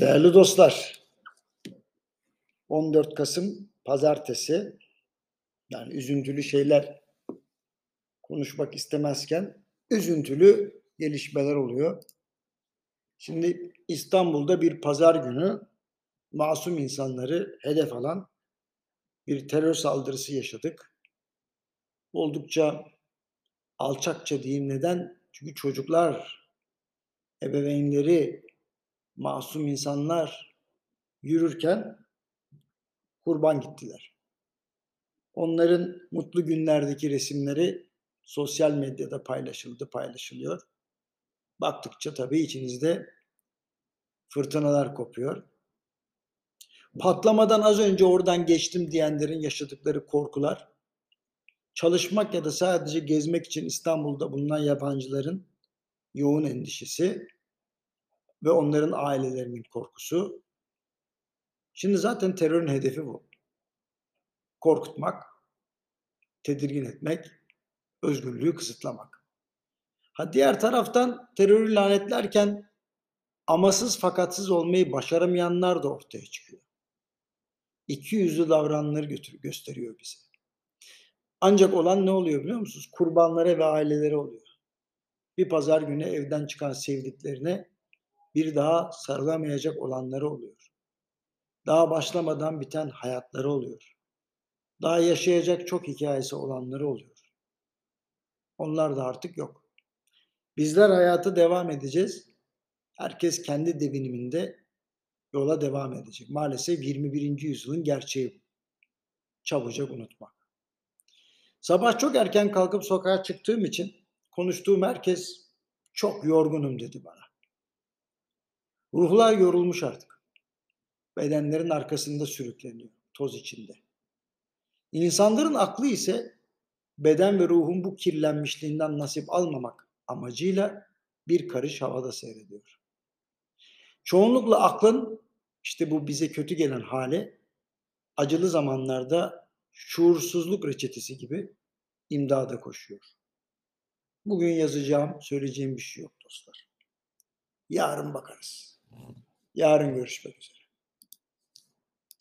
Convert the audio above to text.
Değerli dostlar, 14 Kasım Pazartesi, yani üzüntülü şeyler konuşmak istemezken üzüntülü gelişmeler oluyor. Şimdi İstanbul'da bir pazar günü masum insanları hedef alan bir terör saldırısı yaşadık. Oldukça alçakça diyeyim neden? Çünkü çocuklar, ebeveynleri, masum insanlar yürürken kurban gittiler. Onların mutlu günlerdeki resimleri sosyal medyada paylaşıldı, paylaşılıyor. Baktıkça tabii içinizde fırtınalar kopuyor. Patlamadan az önce oradan geçtim diyenlerin yaşadıkları korkular, çalışmak ya da sadece gezmek için İstanbul'da bulunan yabancıların yoğun endişesi ve onların ailelerinin korkusu. Şimdi zaten terörün hedefi bu. Korkutmak, tedirgin etmek, özgürlüğü kısıtlamak. Ha diğer taraftan terörü lanetlerken amasız fakatsız olmayı başaramayanlar da ortaya çıkıyor. İki yüzlü davrananları götür, gösteriyor bize. Ancak olan ne oluyor biliyor musunuz? Kurbanlara ve ailelere oluyor. Bir pazar günü evden çıkan sevdiklerine bir daha sarılamayacak olanları oluyor. Daha başlamadan biten hayatları oluyor. Daha yaşayacak çok hikayesi olanları oluyor. Onlar da artık yok. Bizler hayatı devam edeceğiz. Herkes kendi deviniminde yola devam edecek. Maalesef 21. yüzyılın gerçeği bu. Çabucak unutmak. Sabah çok erken kalkıp sokağa çıktığım için konuştuğum herkes çok yorgunum dedi bana. Ruhlar yorulmuş artık. Bedenlerin arkasında sürükleniyor, toz içinde. İnsanların aklı ise beden ve ruhun bu kirlenmişliğinden nasip almamak amacıyla bir karış havada seyrediyor. Çoğunlukla aklın işte bu bize kötü gelen hali acılı zamanlarda şuursuzluk reçetesi gibi imdada koşuyor. Bugün yazacağım, söyleyeceğim bir şey yok dostlar. Yarın bakarız. Yarın görüşmek üzere.